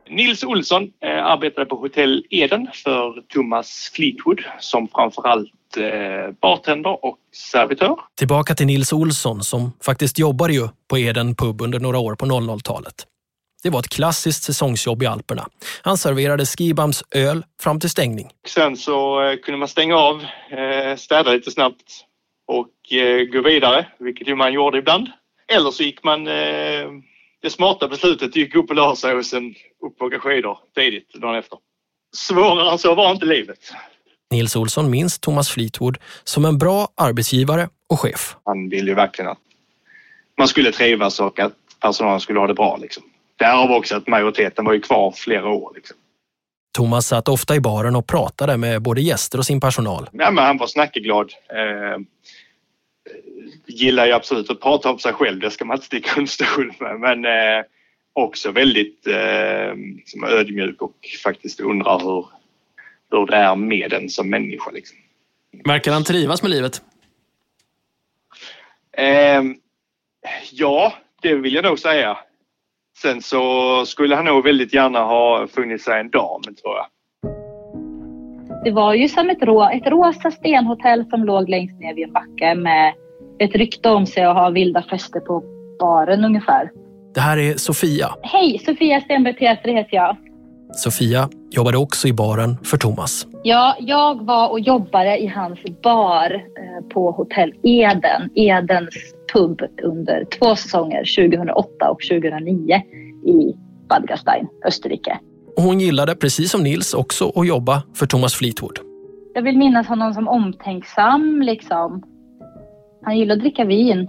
S17: Nils Olsson arbetade på Hotell Eden för Thomas Fleetwood som framförallt bartender och servitör.
S1: Tillbaka till Nils Olsson som faktiskt jobbade ju på Eden pub under några år på 00-talet. Det var ett klassiskt säsongsjobb i Alperna. Han serverade Skibams öl fram till stängning.
S17: Sen så eh, kunde man stänga av, eh, städa lite snabbt och eh, gå vidare, vilket ju man gjorde ibland. Eller så gick man eh, det smarta beslutet gick upp och la sig och sen upp och åka skidor tidigt dagen efter. Svårare än så var inte livet.
S1: Nils Olsson minns Thomas Fleetwood som en bra arbetsgivare och chef.
S17: Han ville ju verkligen att man skulle trivas och att personalen skulle ha det bra. Liksom. Därav också att majoriteten var ju kvar flera år. Liksom.
S1: Thomas satt ofta i baren och pratade med både gäster och sin personal.
S17: Ja, men han var snackeglad. Eh, gillar ju absolut att prata om sig själv, det ska man inte sticka under stol med. Men eh, också väldigt eh, liksom ödmjuk och faktiskt undrar hur, hur det är med en som människa. Liksom.
S1: Verkar han trivas med livet?
S17: Eh, ja, det vill jag nog säga. Sen så skulle han nog väldigt gärna ha funnit sig en dam, tror jag.
S25: Det var ju som ett, rå, ett rosa stenhotell som låg längst ner vid en backe med ett rykte om sig att ha vilda fester på baren ungefär.
S1: Det här är Sofia.
S25: Hej, Sofia Stenberg Teater heter jag.
S1: Sofia jobbade också i baren för Thomas.
S25: Ja, jag var och jobbade i hans bar eh, på Hotell Eden, Edens pub under två säsonger, 2008 och 2009 i Bad Gastein, Österrike.
S1: Och hon gillade, precis som Nils, också att jobba för Thomas Fleetwood.
S25: Jag vill minnas honom som omtänksam liksom. Han gillade att dricka vin.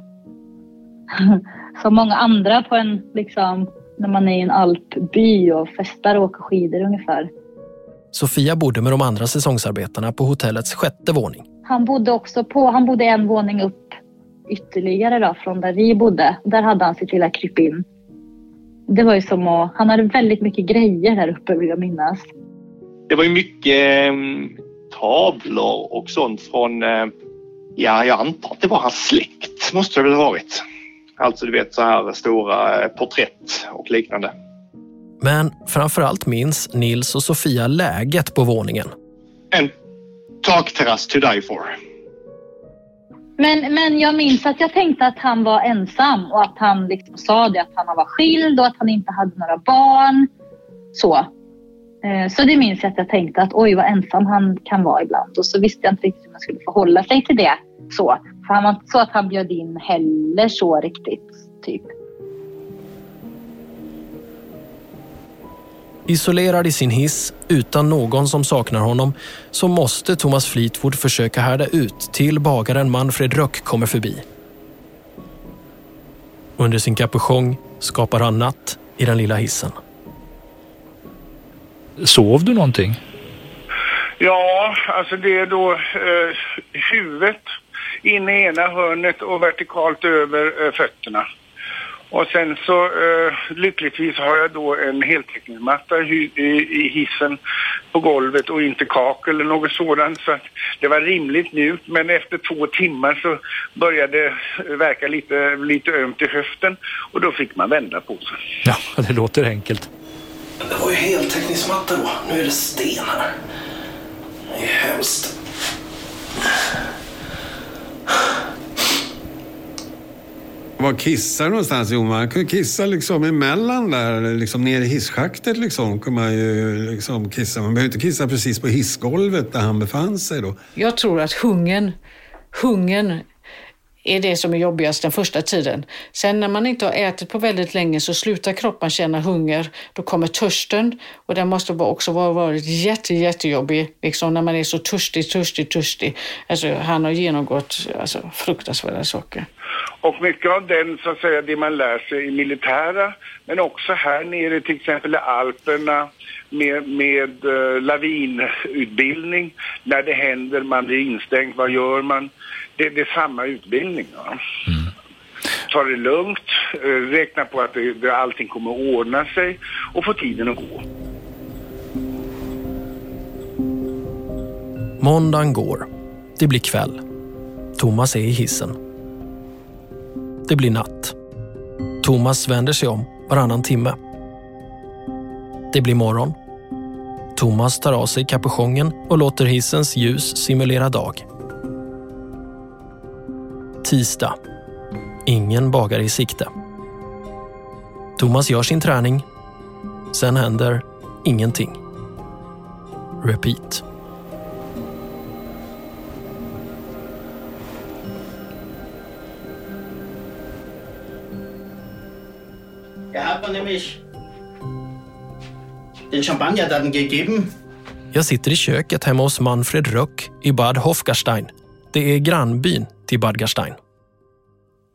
S25: som många andra på en, liksom, när man är i en alpby och festar och åker skidor ungefär.
S1: Sofia bodde med de andra säsongsarbetarna på hotellets sjätte våning.
S25: Han bodde också på, han bodde en våning upp ytterligare då, från där vi bodde. Där hade han sitt lilla krypin. Det var ju som att, han hade väldigt mycket grejer där uppe vill jag minnas.
S17: Det var ju mycket eh, tavlor och sånt från, eh, ja jag antar att det var hans släkt, måste det väl ha varit. Alltså du vet så här stora eh, porträtt och liknande.
S1: Men framförallt minns Nils och Sofia läget på våningen.
S17: En takterrass to die for.
S25: Men, men jag minns att jag tänkte att han var ensam och att han liksom sa det att han var skild och att han inte hade några barn. Så. Eh, Så det minns jag att jag tänkte att oj vad ensam han kan vara ibland. Och så visste jag inte riktigt hur man skulle förhålla sig till det. Så. För han var inte så att han bjöd in heller så riktigt. Typ.
S1: Isolerad i sin hiss, utan någon som saknar honom, så måste Thomas Fleetwood försöka härda ut till bagaren Manfred Röck kommer förbi. Under sin kapuschong skapar han natt i den lilla hissen.
S22: Sov du någonting?
S21: Ja, alltså det är då eh, huvudet inne i ena hörnet och vertikalt över eh, fötterna. Och sen så eh, lyckligtvis har jag då en heltäckningsmatta i, i, i hissen på golvet och inte kakel eller något sådant. Så att det var rimligt mjukt men efter två timmar så började det verka lite, lite ömt i höften och då fick man vända på sig.
S22: Ja, det låter enkelt.
S23: Det var ju heltäckningsmatta då. Nu är det sten här. Det är hemskt.
S19: Var kissar du någonstans? Jo, man kunde kissa liksom emellan där, liksom ner i hisschaktet liksom. Kunde man ju liksom kissa. Man behöver inte kissa precis på hissgolvet där han befann sig då.
S13: Jag tror att hungern, hungern är det som är jobbigast den första tiden. Sen när man inte har ätit på väldigt länge så slutar kroppen känna hunger. Då kommer törsten och den måste också ha varit jätte, jättejobbig. Liksom när man är så törstig, törstig, törstig. Alltså, han har genomgått alltså, fruktansvärda saker.
S21: Och mycket av den, så att säga, det man lär sig i militära, men också här nere till exempel i Alperna med, med uh, lavinutbildning. När det händer, man blir instängd, vad gör man? Det, det är samma utbildning. Ja. Ta det lugnt, uh, räkna på att det, det, allting kommer att ordna sig och få tiden att gå.
S1: Måndagen går. Det blir kväll. Thomas är i hissen. Det blir natt. Thomas vänder sig om varannan timme. Det blir morgon. Thomas tar av sig kapuschongen och låter hissens ljus simulera dag. Tisdag. Ingen bagare i sikte. Thomas gör sin träning. Sen händer ingenting. Repeat.
S26: Nämlich den gegeben.
S1: Jag sitter i köket hemma hos Manfred Röck i Bad Hofgarstein. Det är grannbyn till Bad Garstein.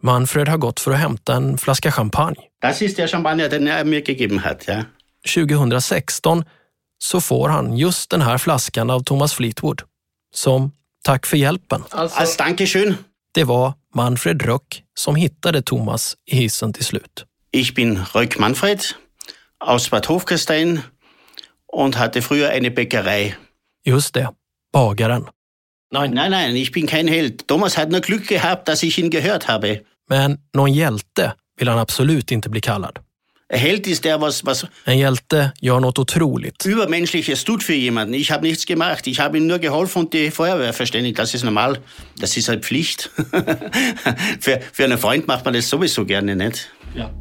S1: Manfred har gått för att hämta en flaska champagne.
S26: Das ist der Champagner, den er mir gegeben hat. Ja.
S1: 2016 så får han just den här flaskan av Thomas Fleetwood. Som tack för hjälpen.
S26: Alltså, Dankeschön.
S1: Det var Manfred Röck som hittade Thomas i hissen till slut.
S26: Ich bin Röck Manfred aus Bad Hofgastein und hatte früher eine Bäckerei.
S1: Just det, bagaren.
S26: Nein. Nein, nein, ich bin kein Held. Thomas hat nur Glück gehabt, dass ich ihn gehört habe.
S1: Men någon hjälte vill han absolut inte bli kallad.
S26: Ein Held ist der, was, was
S1: En hjälte gör något otroligt.
S26: Übermenschliches tut für jemanden. Ich habe nichts gemacht. Ich habe ihm nur geholfen und die Feuerwehr verständigt. Das ist normal. Das ist halt Pflicht. für, für einen Freund macht man das sowieso gerne nicht.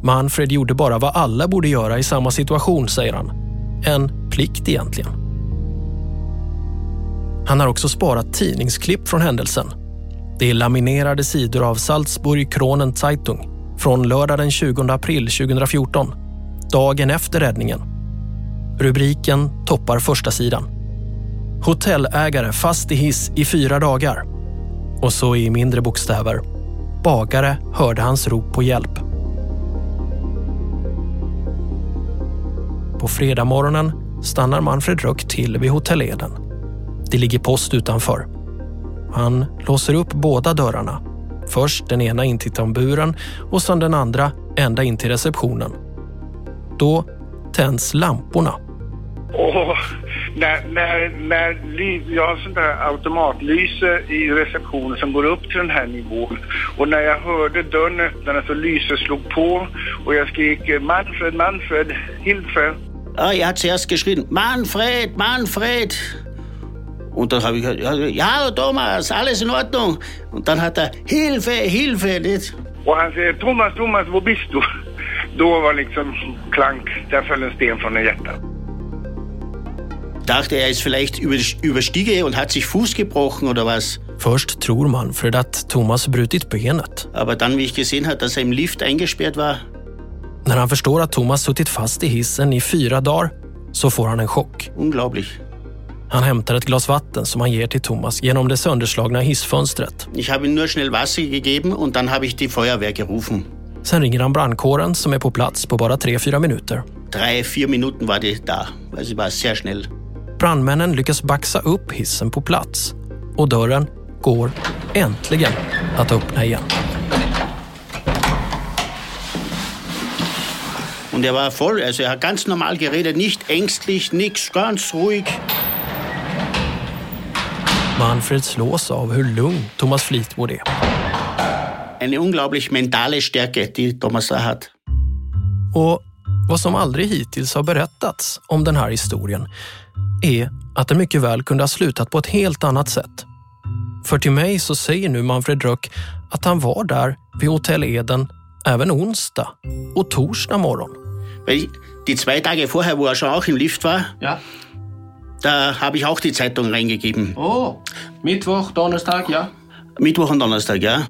S1: Manfred gjorde bara vad alla borde göra i samma situation, säger han. En plikt egentligen. Han har också sparat tidningsklipp från händelsen. Det är laminerade sidor av Salzburg Kronen Zeitung från lördag den 20 april 2014, dagen efter räddningen. Rubriken toppar första sidan. Hotellägare fast i hiss i fyra dagar. Och så i mindre bokstäver. Bagare hörde hans rop på hjälp. På fredag morgonen stannar Manfred Röck till vid Hotell Eden. Det ligger post utanför. Han låser upp båda dörrarna. Först den ena in till tamburen och sen den andra ända in till receptionen. Då tänds lamporna.
S21: Och när, när, när jag har sånt där automatlyse i receptionen som går upp till den här nivån och när jag hörde dörren öppnas och lyset slog på och jag skrek Manfred, Manfred, Hilfe.
S26: Ah, er hat zuerst geschrien, Manfred, Manfred. Und dann habe ich gesagt, ja, ja, Thomas, alles in Ordnung. Und dann hat er, Hilfe, Hilfe. Nicht?
S21: Thomas, Thomas, var bist du? Då var liksom klank, där föll en sten från en hjärta.
S26: Dachte, er ist vielleicht über, über Stiege und hat sich Fuß gebrochen oder was.
S1: Först tror Manfred att Thomas brutit benet.
S26: Aber dann, wie ich gesehen habe, dass er im Lift eingesperrt war,
S1: När han förstår att Thomas suttit fast i hissen i fyra dagar så får han en chock.
S26: Unglaublich.
S1: Han hämtar ett glas vatten som han ger till Thomas genom det sönderslagna hissfönstret.
S26: Habe ihm nur schnell Wasser gegeben und dann habe ich die Feuerwehr gerufen.
S1: Sen ringer han brandkåren som är på plats på bara 3-4 minuter.
S26: Drei, vier Minuten war die da. Also ich war sehr schnell.
S1: Brandmännen lyckas baxa upp hissen på plats och dörren går äntligen att öppna igen.
S26: Und er war voll, also er hat ganz normal geredet, nicht ängstlich, nix, ganz ruhig.
S1: Manfred slås av hur lugn Thomas Fleetwood är.
S26: Eine unglaublich mentale Stärke, die Thomas da hat.
S1: Och vad som aldrig hittills har berättats om den här historien är att den mycket väl kunde ha slutat på ett helt annat sätt. För till mig så säger nu Manfred Röck att han var där vid Hotell Eden även onsdag och torsdag morgon.
S26: Zwei Tage vorher, wo er schon auch im Lift war,
S23: Ja.
S26: Da habe ich auch die Zeitung reingegeben.
S23: Oh, Mittwoch, Donnerstag, ja.
S26: Mittwoch und Donnerstag, ja.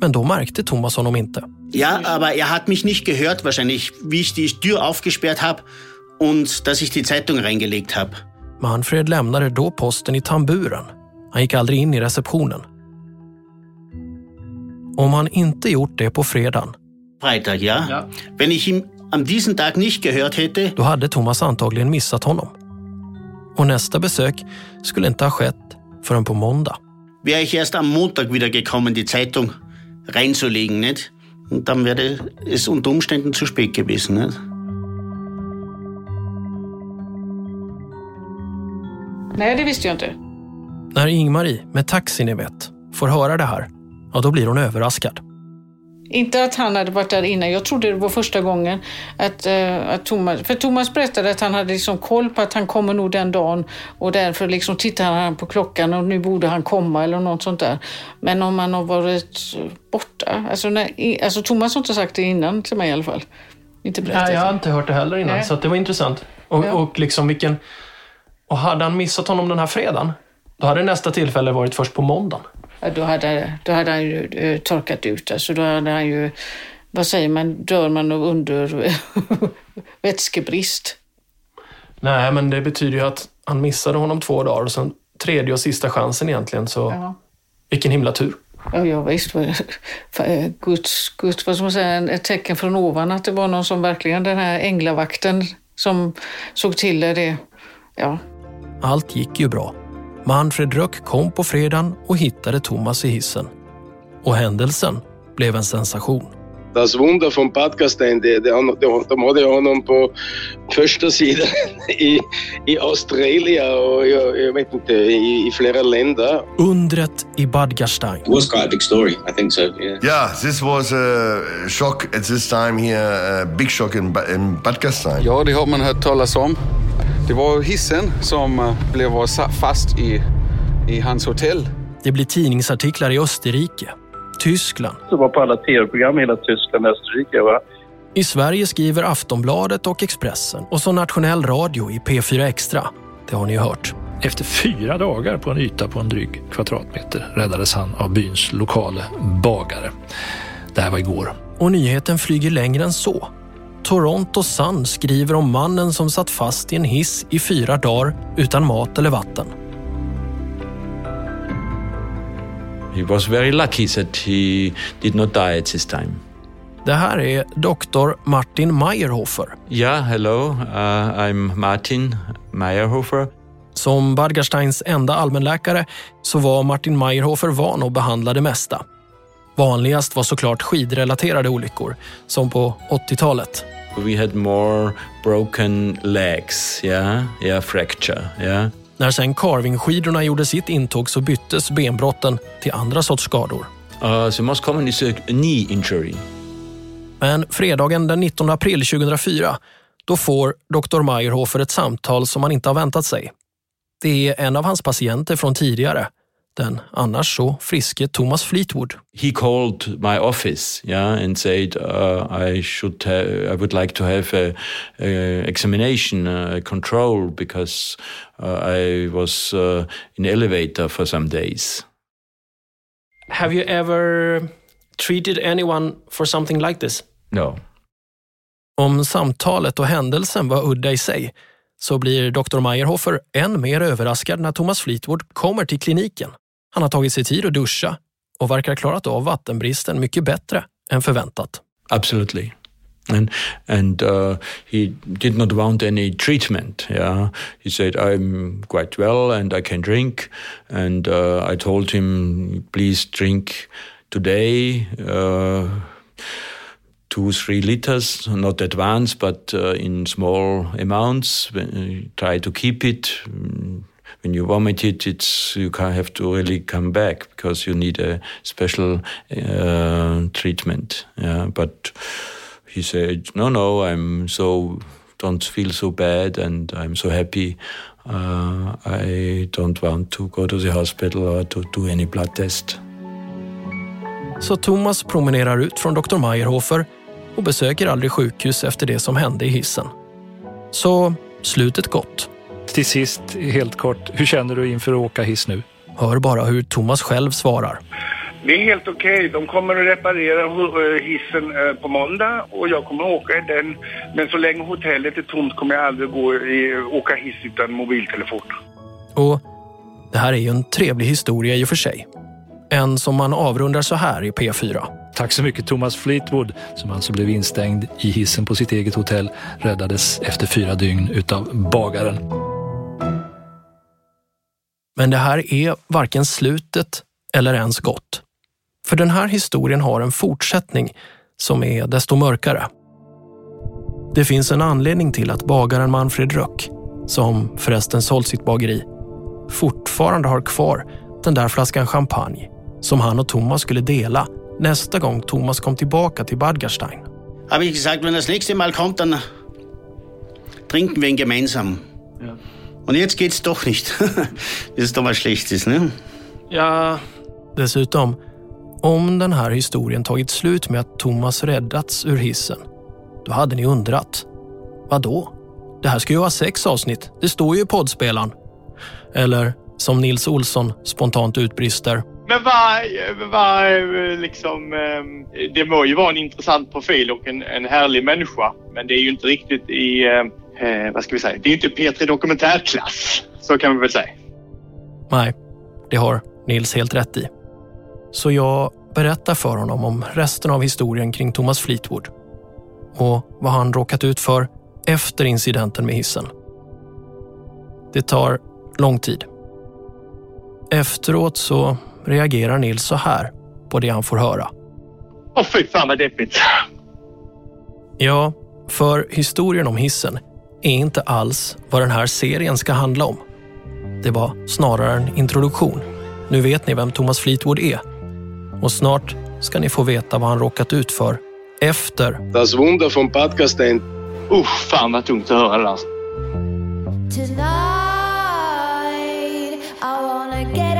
S1: Men då märkte Thomas honom inte.
S26: Ja, aber er hat mich nicht gehört wahrscheinlich, wie ich die Tür aufgesperrt habe und dass ich die Zeitung reingelegt habe.
S1: Manfred lämnade då posten i tamburen. Han gick aldrig in i receptionen. Om han inte gjort det på fredagen,
S26: Freitag, ja? Wenn ich ihn an diesem Tag nicht gehört hätte,
S1: då hade Thomas antagligen missat honom. Och nästa besök skulle inte ha skett förrän på måndag.
S26: wäre ich erst am Montag wieder gekommen, die Zeitung reinzulegen, nicht? Und dann wäre es unter Umständen zu spät gewesen, nicht?
S13: Nej, det visste jag inte.
S1: När Ingmarie, med taxi ni vet, får höra det här, ja då blir hon överraskad.
S13: Inte att han hade varit där innan. Jag trodde det var första gången att, eh, att Thomas... För Thomas berättade att han hade liksom koll på att han kommer nog den dagen och därför liksom tittade han på klockan och nu borde han komma eller något sånt där. Men om han har varit borta... Alltså, när, alltså Thomas har inte sagt det innan till mig i alla fall. Inte berättat.
S23: Nej, jag har inte hört det heller innan,
S13: Nej.
S23: så det var intressant. Och,
S13: Ja.
S23: och liksom vilken... Och hade han missat honom den här fredagen, då hade nästa tillfälle varit först på måndagen.
S13: Ja, då, hade, då hade han ju eh, torkat ut. Alltså då hade han ju... Vad säger man? Dör man av under vätskebrist?
S23: Nej, men det betyder ju att han missade honom två dagar och sen tredje och sista chansen egentligen, så
S13: Ja.
S23: vilken himla tur.
S13: Ja, jag visst. eh, Guds, Guds, vad ska man säga, ett tecken från ovan att det var någon som verkligen, den här änglavakten som såg till det. det. Ja.
S1: Allt gick ju bra. Manfred Röck kom på fredagen och hittade Thomas i hissen. Och händelsen blev en sensation.
S18: Das Wunder von Bad Gastein, de, de, de, de hade honom på första sidan i, i Australien och jag, jag vet inte, i, i flera länder.
S1: Undret i Bad Gastein.
S15: It was quite a big story, I think so. Yeah.
S16: Yeah, this was a shock at this time here, a big shock in, Ba- in Bad Gastein.
S27: Ja, det har man hört talas om. Det var hissen som eh, blev fast i, i hans hotell.
S1: Det blir tidningsartiklar i Österrike, Tyskland.
S28: Det var på alla tv-program i hela Tyskland och Österrike. Va?
S1: I Sverige skriver Aftonbladet och Expressen och så nationell radio i P4 Extra. Det har ni ju hört.
S22: Efter fyra dagar på en yta på en dryg kvadratmeter räddades han av byns lokale bagare. Det här var igår.
S1: Och nyheten flyger längre än så. Toronto Sun skriver om mannen som satt fast i en hiss i fyra dagar utan mat eller vatten.
S29: He was very lucky that he did not die at this time.
S1: Det här är doktor Martin Meyerhofer.
S29: Yeah, hello. Uh, I'm Martin Meyerhofer.
S1: Som Badgersteins enda allmänläkare så var Martin Meyerhofer van att behandla det mesta. Vanligast var såklart skidrelaterade olyckor, som på 80-talet.
S29: We had more broken legs, yeah, yeah, fracture, yeah.
S1: När sen carvingskidorna gjorde sitt intåg så byttes benbrotten till andra sorts skador.
S29: Uh, the most common is a knee injury.
S1: Men fredagen den 19 april 2004, då får Dr. Meyerhofer ett samtal som han inte har väntat sig. Det är en av hans patienter från tidigare, den annars så friske Thomas Fleetwood.
S29: He called my office, yeah, and said uh, I should, ha- I would like to have a, a examination, a control, because uh, I was uh, in elevator for some days.
S23: Have you ever treated anyone for something like this?
S29: No.
S1: Om samtalet och händelsen var udda i sig, så blir Dr. Meyerhofer än mer överraskad när Thomas Fleetwood kommer till kliniken. Han har tagit sig tid att duscha och verkar ha klarat av vattenbristen mycket bättre än förväntat.
S29: Absolutely. And and uh, he did not want any treatment. Yeah, he said I'm quite well and I can drink. And uh, I told him, please drink today. Uh, two, three liters, not advanced, but uh, in small amounts. Try to keep it. When you vomit it, it's you have to really come back because you need a special uh, treatment. Yeah, but he said, "No, no, I'm so don't feel so bad, and I'm so happy. Uh, I don't want to go to the hospital or to do any blood test."
S1: Så Thomas promenerar ut från Dr. Meyerhofer och besöker aldrig sjukhus efter det som hände i hissen. Så slutet gott.
S22: Till sist, helt kort, hur känner du inför att åka hiss nu?
S1: Hör bara hur Thomas själv svarar.
S21: Det är helt okej. De kommer att reparera eh, hissen eh, på måndag och jag kommer att åka i den. Men så länge hotellet är tomt kommer jag aldrig gå i, åka hiss utan mobiltelefon.
S1: Och det här är ju en trevlig historia i och för sig. En som man avrundar så här i P4.
S22: Tack så mycket Thomas Fleetwood som alltså blev instängd i hissen på sitt eget hotell räddades efter fyra dygn utav bagaren.
S1: Men det här är varken slutet eller ens gott. För den här historien har en fortsättning som är desto mörkare. Det finns en anledning till att bagaren Manfred Röck, som förresten sålt sitt bageri, fortfarande har kvar den där flaskan champagne som han och Thomas skulle dela nästa gång Thomas kom tillbaka till Badgerstein.
S26: Har vi sagt, wenn das nächste Mal kommt, dann trinken wir ihn gemeinsam.
S4: Ja.
S26: Und jetzt geht's doch nicht. das ist doch was Schlechtes, ne?
S4: Ja.
S1: Dessutom, om den här historien tagit slut med att Thomas räddats ur hissen, då hade ni undrat. Vad då? Det här ska ju vara sex avsnitt. Det står ju i poddspelaren. Eller som Nils Olsson spontant utbrister.
S17: Men vad, vad liksom, ehm, det må ju vara en intressant profil och en, en härlig människa. Men det är ju inte riktigt i, ehm, eh, vad ska vi säga, det är ju inte P3 Dokumentärklass. Så kan vi väl säga.
S1: Nej, det har Nils helt rätt i. Så jag berättar för honom om resten av historien kring Thomas Fleetwood och vad han råkat ut för efter incidenten med hissen. Det tar lång tid. Efteråt så reagerar Nils så här på det han får höra.
S17: Åh fy fan vad deppigt.
S1: Ja, för historien om hissen är inte alls vad den här serien ska handla om. Det var snarare en introduktion. Nu vet ni vem Thomas Fleetwood är. Och snart ska ni få veta vad han råkat ut för efter.
S18: Das Wunder von Badgastein.
S17: Usch, fan vad tungt att höra där.
S30: Tonight, I wanna get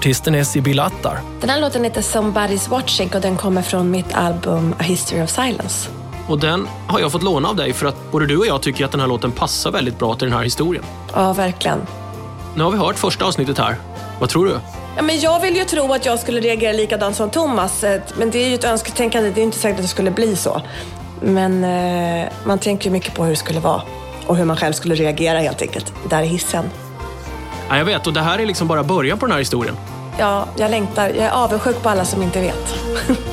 S1: Artisten är Sibyl Attar.
S31: Den här låten heter Somebody's Watching och den kommer från mitt album A History of Silence.
S1: Och den har jag fått låna av dig för att både du och jag tycker att den här låten passar väldigt bra till den här historien.
S31: Ja, verkligen.
S1: Nu har vi hört första avsnittet här. Vad tror du?
S31: Ja, men jag vill ju tro att jag skulle reagera likadant som Thomas, eh, men det är ju ett önsketänkande. Det är inte säkert att det skulle bli så. Men eh, man tänker ju mycket på hur det skulle vara och hur man själv skulle reagera helt enkelt, där i hissen.
S1: Ja, jag vet, och det här är liksom bara början på den här historien.
S31: Ja, jag längtar. Jag är avundsjuk på alla som inte vet.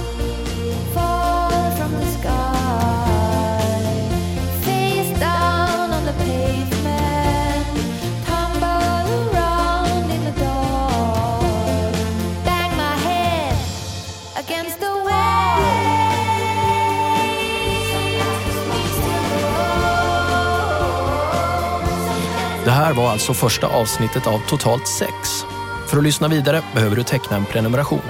S1: här var alltså första avsnittet av totalt sex. För att lyssna vidare behöver du teckna en prenumeration.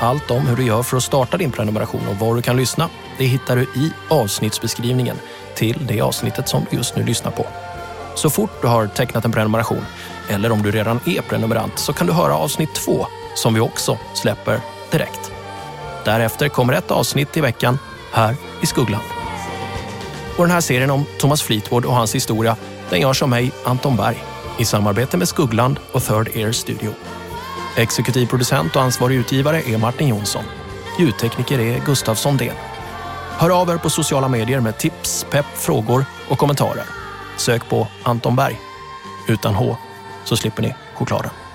S1: Allt om hur du gör för att starta din prenumeration och var du kan lyssna, det hittar du i avsnittsbeskrivningen till det avsnittet som du just nu lyssnar på. Så fort du har tecknat en prenumeration, eller om du redan är prenumerant, så kan du höra avsnitt två som vi också släpper direkt. Därefter kommer ett avsnitt i veckan här i Skuggland. Och den här serien om Thomas Fleetwood och hans historia, den görs av mig, Anton Berg, i samarbete med Skuggland och Third Air Studio. Exekutiv producent och ansvarig utgivare är Martin Jonsson. Ljudtekniker är Gustav Sondén. Hör av er på sociala medier med tips, pepp, frågor och kommentarer. Sök på Anton Berg. Utan H så slipper ni chokladen.